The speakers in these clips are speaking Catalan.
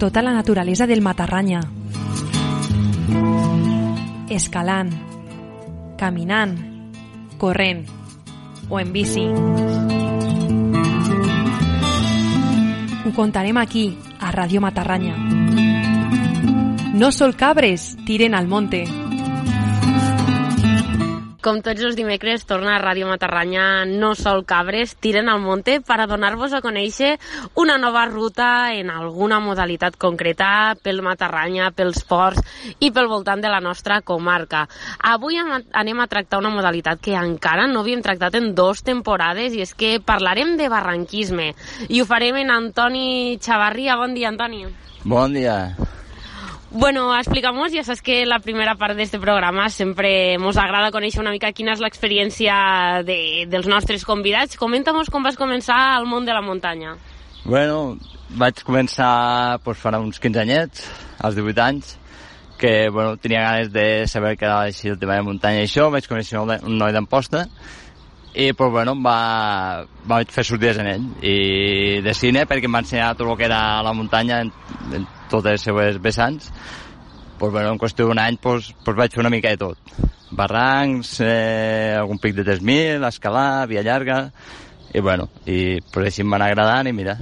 Tota la naturalesa del Matarranya. Escalant, caminant, corrent o en bici. Ho contarem aquí, a Ràdio Matarranya. No sol cabres, tiren al monte. Com tots els dimecres, torna a Ràdio Matarranya No Sol Cabres, tiren al monte per a donar-vos a conèixer una nova ruta en alguna modalitat concreta pel Matarranya, pels ports i pel voltant de la nostra comarca. Avui anem a tractar una modalitat que encara no havíem tractat en dos temporades i és que parlarem de barranquisme i ho farem en Antoni Xavarria. Bon dia, Antoni. Bon dia. Bueno, explicamos, ya sabes que la primera part d'este programa sempre ens agrada conèixer una mica quina és l'experiència de, dels nostres convidats. Comenta'm com vas començar al món de la muntanya. Bueno, vaig començar pues, farà uns 15 anyets, als 18 anys, que bueno, tenia ganes de saber què era així el tema de muntanya i això, vaig conèixer un noi d'Amposta, i pues, bueno, va, vaig fer sortides en ell i de cine perquè em va ensenyar tot el que era la muntanya en, en totes les seves vessants pues, bueno, en qüestió d'un any pues, pues vaig fer una mica de tot. Barrancs, eh, algun pic de 3.000 escalar, via llarga i bueno, i pues, així em van agradant i mira,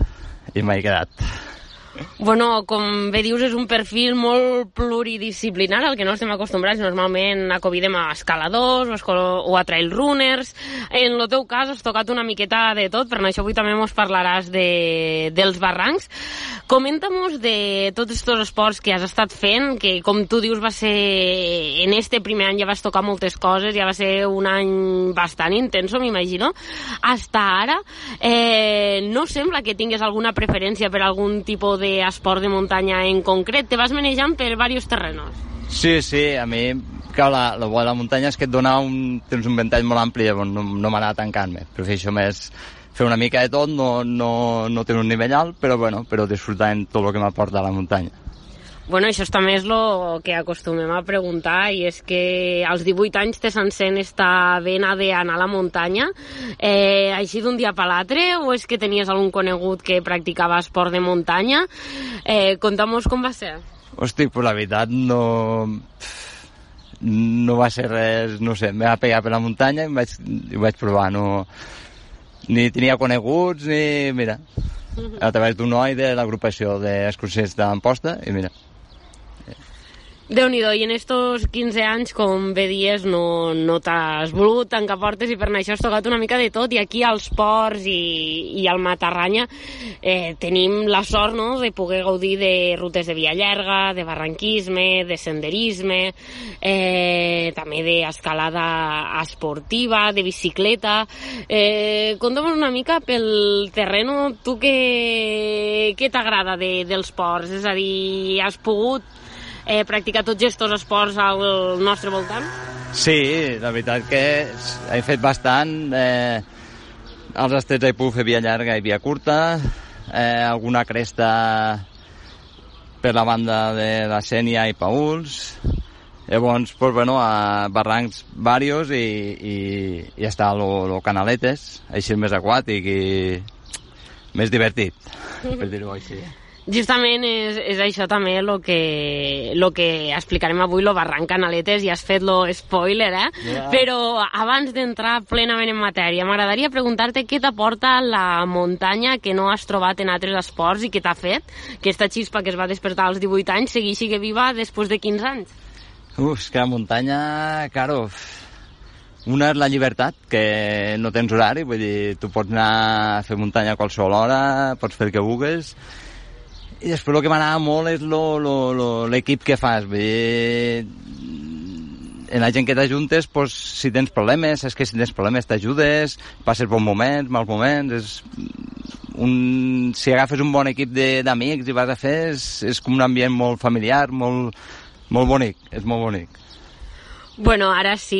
i m'he quedat Bueno, com bé dius, és un perfil molt pluridisciplinar al que no estem acostumbrats. Normalment acobidem a escaladors o, a trail runners. En el teu cas has tocat una miqueta de tot, per això avui també mos parlaràs de, dels barrancs. Comenta-mos de tots aquests esports que has estat fent, que com tu dius va ser... En este primer any ja vas tocar moltes coses, ja va ser un any bastant intenso, m'imagino. Hasta ara, eh, no sembla que tingues alguna preferència per algun tipus de d'esport de muntanya en concret. Te vas manejant per diversos terrenos. Sí, sí, a mi que la, la bo de la muntanya és que et dona un, tens un ventall molt ampli, llavors no, no m'anava tancant-me. Prefereixo més fer una mica de tot, no, no, no tenir un nivell alt, però, bueno, però disfrutant tot el que m'aporta la muntanya. Bueno, això també és el que acostumem a preguntar i és que als 18 anys te s'encén esta vena d'anar a la muntanya eh, així d'un dia per l'altre o és que tenies algun conegut que practicava esport de muntanya? Eh, Conta'm com va ser. Hosti, pues la veritat no... No va ser res, no sé, em va pegar per la muntanya i em vaig, i vaig provar, no... Ni tenia coneguts, ni... Mira, a través d'un noi de l'agrupació d'excursions d'Amposta i mira, déu nhi i en estos 15 anys, com bé dies, no, no t'has volgut tancar portes i per això has tocat una mica de tot i aquí als ports i, i al Matarranya eh, tenim la sort no, de poder gaudir de rutes de via llarga, de barranquisme, de senderisme, eh, també d'escalada esportiva, de bicicleta. Eh, Conta'm una mica pel terreno, tu què, què t'agrada de, dels ports? És a dir, has pogut eh, practicar tots aquests esports al nostre voltant? Sí, la veritat que he fet bastant. Eh, als estrets he pogut fer via llarga i via curta, eh, alguna cresta per la banda de la Sènia i Pauls, Llavors, pues, bueno, a barrancs varios i, i, i està el canaletes, així més aquàtic i més divertit, per dir-ho així. Justament és, és això també el que, lo que explicarem avui, lo barranc Canaletes, i has fet lo spoiler, eh? Yeah. Però abans d'entrar plenament en matèria, m'agradaria preguntar-te què t'aporta la muntanya que no has trobat en altres esports i què t'ha fet que aquesta xispa que es va despertar als 18 anys segueixi sigue viva després de 15 anys. Uf, és que la muntanya, claro, una és la llibertat, que no tens horari, vull dir, tu pots anar a fer muntanya a qualsevol hora, pots fer el que vulguis, i després el que m'agrada molt és l'equip que fas. Dir, en la gent que t'ajuntes, pues, si tens problemes, és que si tens problemes t'ajudes, passes bons moments, mals moments, és un, si agafes un bon equip d'amics i vas a fer, és, és com un ambient molt familiar, molt, molt bonic, és molt bonic. Bueno, ara sí,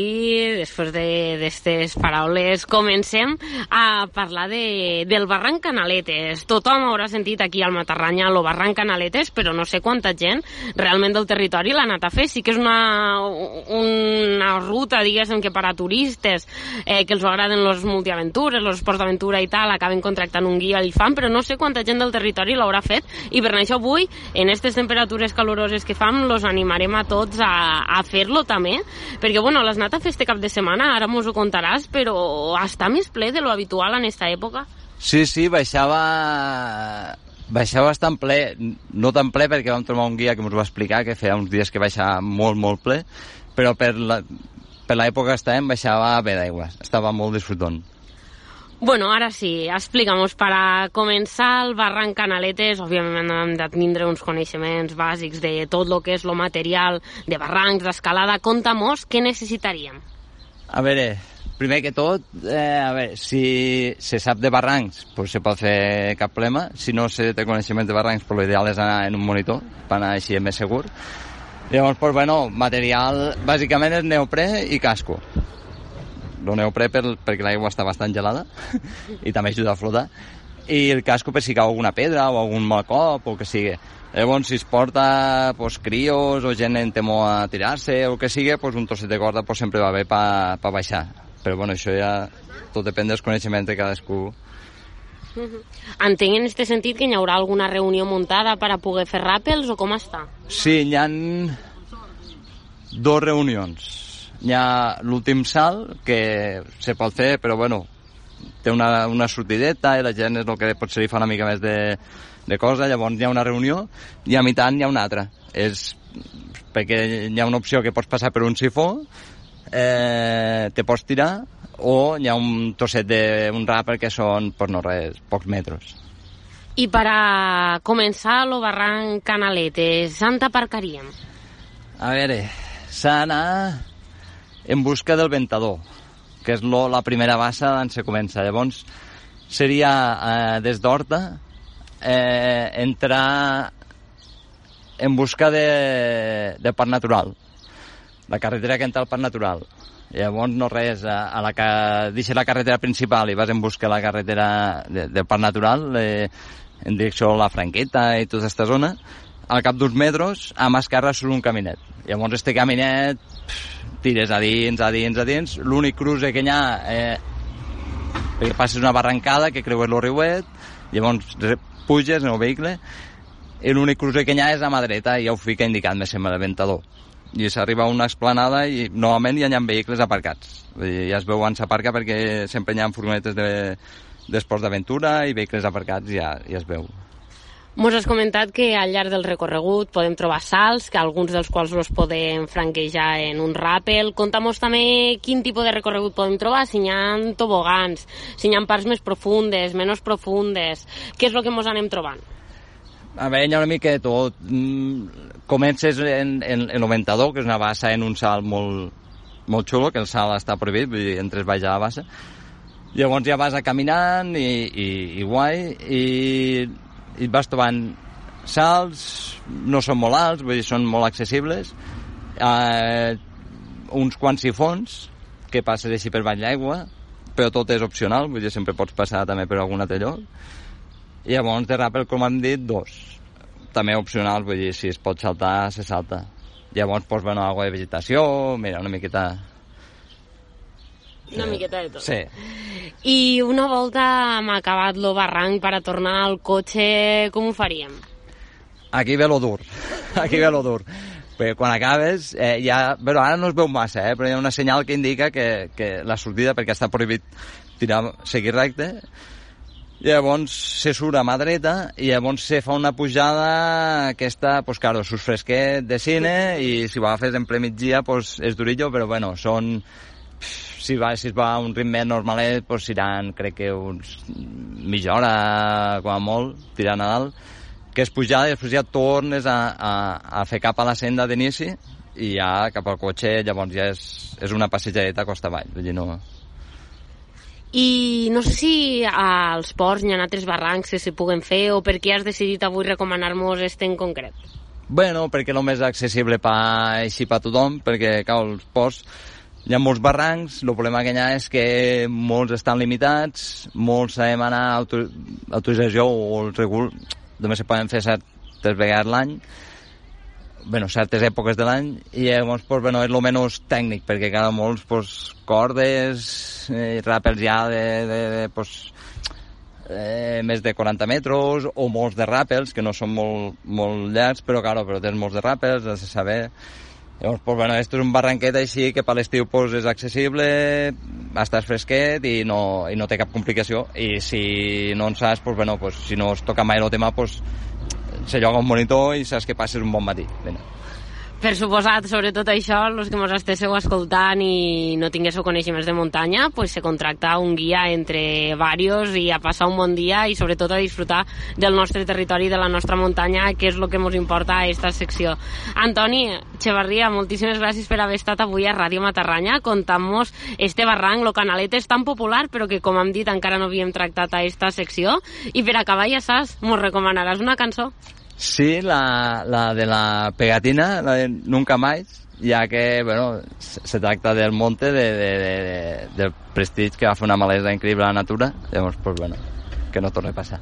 després d'aquestes de, paraules, comencem a parlar de, del barranc Canaletes. Tothom haurà sentit aquí al Matarranya el barranc Canaletes, però no sé quanta gent realment del territori l'ha anat a fer. Sí que és una, una ruta, diguéssim, que per a turistes eh, que els agraden los multiaventures, los esports d'aventura i tal, acaben contractant un guia i fan, però no sé quanta gent del territori l'haurà fet i per això avui, en aquestes temperatures caloroses que fam, los animarem a tots a, a fer-lo també perquè, bueno, l'has anat a fer este cap de setmana, ara mos ho contaràs, però està més ple de lo habitual en aquesta època? Sí, sí, baixava baixava bastant ple, no tan ple perquè vam trobar un guia que ens va explicar que feia uns dies que baixava molt, molt ple, però per la, per l'època que estàvem baixava bé d'aigua, estava molt disfrutant. Bueno, ara sí, explica'm-nos, per a començar el barranc Canaletes, òbviament hem de tindre uns coneixements bàsics de tot el que és el material de barrancs, d'escalada. Conta-mos què necessitaríem. A veure, primer que tot, eh, a veure, si se sap de barrancs, pues se pot fer cap problema. Si no se té coneixement de barrancs, pues l'ideal és anar en un monitor, per anar així més segur. Llavors, pues, bueno, material, bàsicament és neoprè i casco el neoprè per, perquè l'aigua està bastant gelada i també ajuda a flotar i el casco per si cau alguna pedra o algun mal cop o que sigui. Llavors, si es porta pues, crios o gent en temor a tirar-se o que sigui, pues, un trosset de corda pues, sempre va bé per pa baixar. Però bueno, això ja tot depèn dels coneixements de cadascú. Entenc en aquest sentit que hi haurà alguna reunió muntada per a poder fer ràpels o com està? Sí, hi han dos reunions hi ha l'últim salt que se pot fer, però bueno, té una, una sortideta i la gent és el que potser li fa una mica més de, de cosa, llavors hi ha una reunió i a mitant hi ha una altra. És perquè hi ha una opció que pots passar per un sifó, eh, te pots tirar, o hi ha un trosset d'un ràper que són, per no res, pocs metres. I per a començar el barranc Canaletes, on t'aparcaríem? A veure, s'ha d'anar en busca del ventador, que és lo, la primera bassa on se comença. Llavors, seria eh, des d'Horta eh, entrar en busca de, de parc natural, la carretera que entra al parc natural. Llavors no res, a, a la que deixes la carretera principal i vas en busca de la carretera de, del parc natural eh, en direcció a la Franqueta i tota aquesta zona, al cap d'uns metres, a mà esquerra surt un caminet. Llavors este caminet tires a dins, a dins, a dins. L'únic cruce que hi ha, eh, perquè passes una barrancada que creues el riuet, llavors puges en el vehicle, i l'únic cruce que hi ha és a mà dreta, i ja ho fica indicat, més sembla, l'aventador. I s'arriba a una esplanada i normalment ja hi ha vehicles aparcats. Vull dir, ja es veu on s'aparca perquè sempre hi ha furgonetes d'esports de, d'aventura i vehicles aparcats ja, ja es veu. Mos has comentat que al llarg del recorregut podem trobar salts, que alguns dels quals els podem franquejar en un ràpel. Conta'm també quin tipus de recorregut podem trobar, si hi ha tobogans, si hi ha parts més profundes, menys profundes... Què és el que mos anem trobant? A veure, hi ha una mica de tot. Mm, comences en, en, en l'aumentador, que és una bassa en un salt molt, molt xulo, que el salt està prohibit, vull dir, entres baix a la bassa. Llavors ja vas a caminant i, i, i guai, i i vas trobant salts, no són molt alts, vull dir, són molt accessibles, eh, uns quants sifons, que passes així per baix l'aigua, però tot és opcional, vull dir, sempre pots passar també per algun altre lloc. I llavors de rappel, com hem dit, dos. També opcional, vull dir, si es pot saltar, se salta. Llavors, doncs, bueno, agua de vegetació, mira, una miqueta una miqueta de tot. Sí. I una volta hem acabat lo barranc per a tornar al cotxe, com ho faríem? Aquí ve lo dur. Aquí ve lo dur. Perquè quan acabes, eh, ja... Però ara no es veu massa, eh, però hi ha una senyal que indica que, que la sortida, perquè està prohibit tirar, seguir recte, Llavors se surt a mà dreta i llavors se fa una pujada aquesta, pues claro, sus fresquet de cine i si ho agafes en ple migdia pues és durillo, però bueno, són si, va, si es va a un ritme normalet, doncs seran, crec que uns mitja hora, com a molt, tirant a dalt, que és pujar i després ja tornes a, a, a fer cap a la senda d'inici i ja cap al cotxe, llavors ja és, és una passejadeta costa avall, vull dir, no... I no sé si als ports hi ha altres barrancs que s'hi puguen fer o per què has decidit avui recomanar-nos este en concret? Bueno, perquè no més accessible pa, així per tothom, perquè, clar, els ports hi ha molts barrancs, el problema que hi ha és que molts estan limitats, molts sabem anar a auto, autorització o el regul, només se poden fer certes vegades l'any, bueno, certes èpoques de l'any i llavors pues, bueno, és el menys tècnic perquè cada molts pues, cordes eh, ràpels ja de, de, de pues, eh, més de 40 metres o molts de ràpels que no són molt, molt llargs però claro, però tens molts de ràpels has de saber Llavors, pues, bueno, esto és un barranquet així que per l'estiu pues, és accessible, estàs fresquet i no, i no té cap complicació. I si no en saps, pues, bueno, pues, si no es toca mai el tema, pues, se lloga un monitor i saps que passes un bon matí. Vinga. Per suposat, sobretot això, els que mos estéssiu escoltant i no tinguéssiu coneixements de muntanya, pues se contracta un guia entre varios i a passar un bon dia i sobretot a disfrutar del nostre territori, de la nostra muntanya, que és el que ens importa a aquesta secció. Antoni Xevarria, moltíssimes gràcies per haver estat avui a Ràdio Matarranya contant-nos este barranc, lo canalet és tan popular però que, com hem dit, encara no havíem tractat a esta secció. I per acabar, ja saps, mos recomanaràs una cançó? Sí, la, la de la pegatina, la de Nunca Más, ja que bueno, se tracta del monte de, de, de, del Prestige que va fer una malesa increïble a la natura, llavors, pues, bueno, que no torni a passar.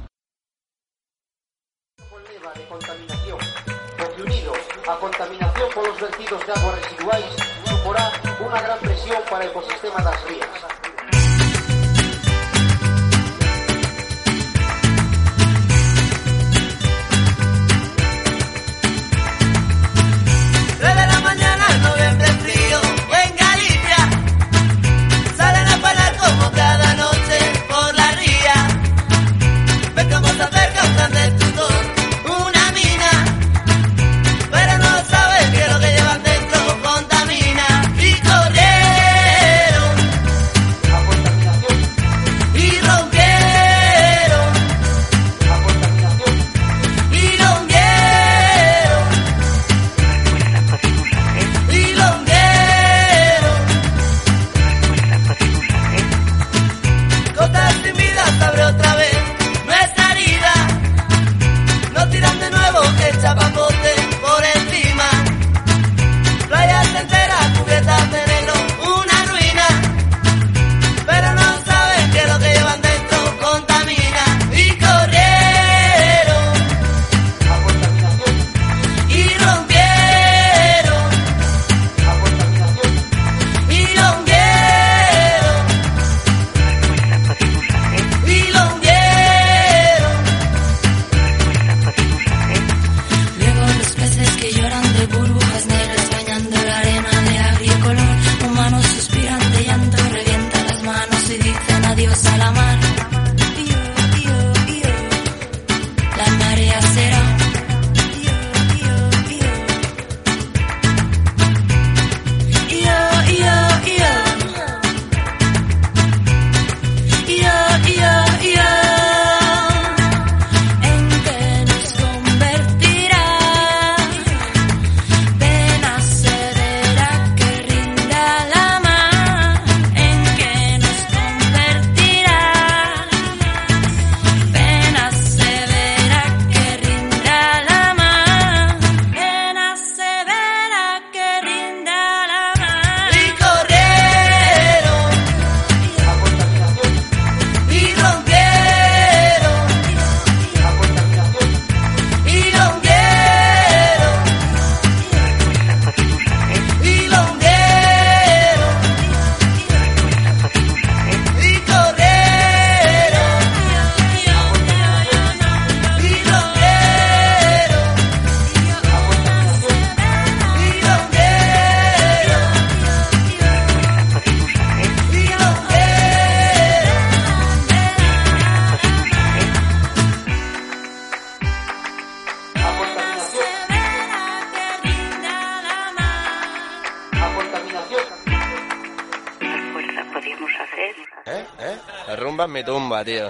Mi tumba, tío.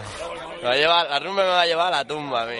Me va a llevar, la rumba me va a llevar a la tumba a mí.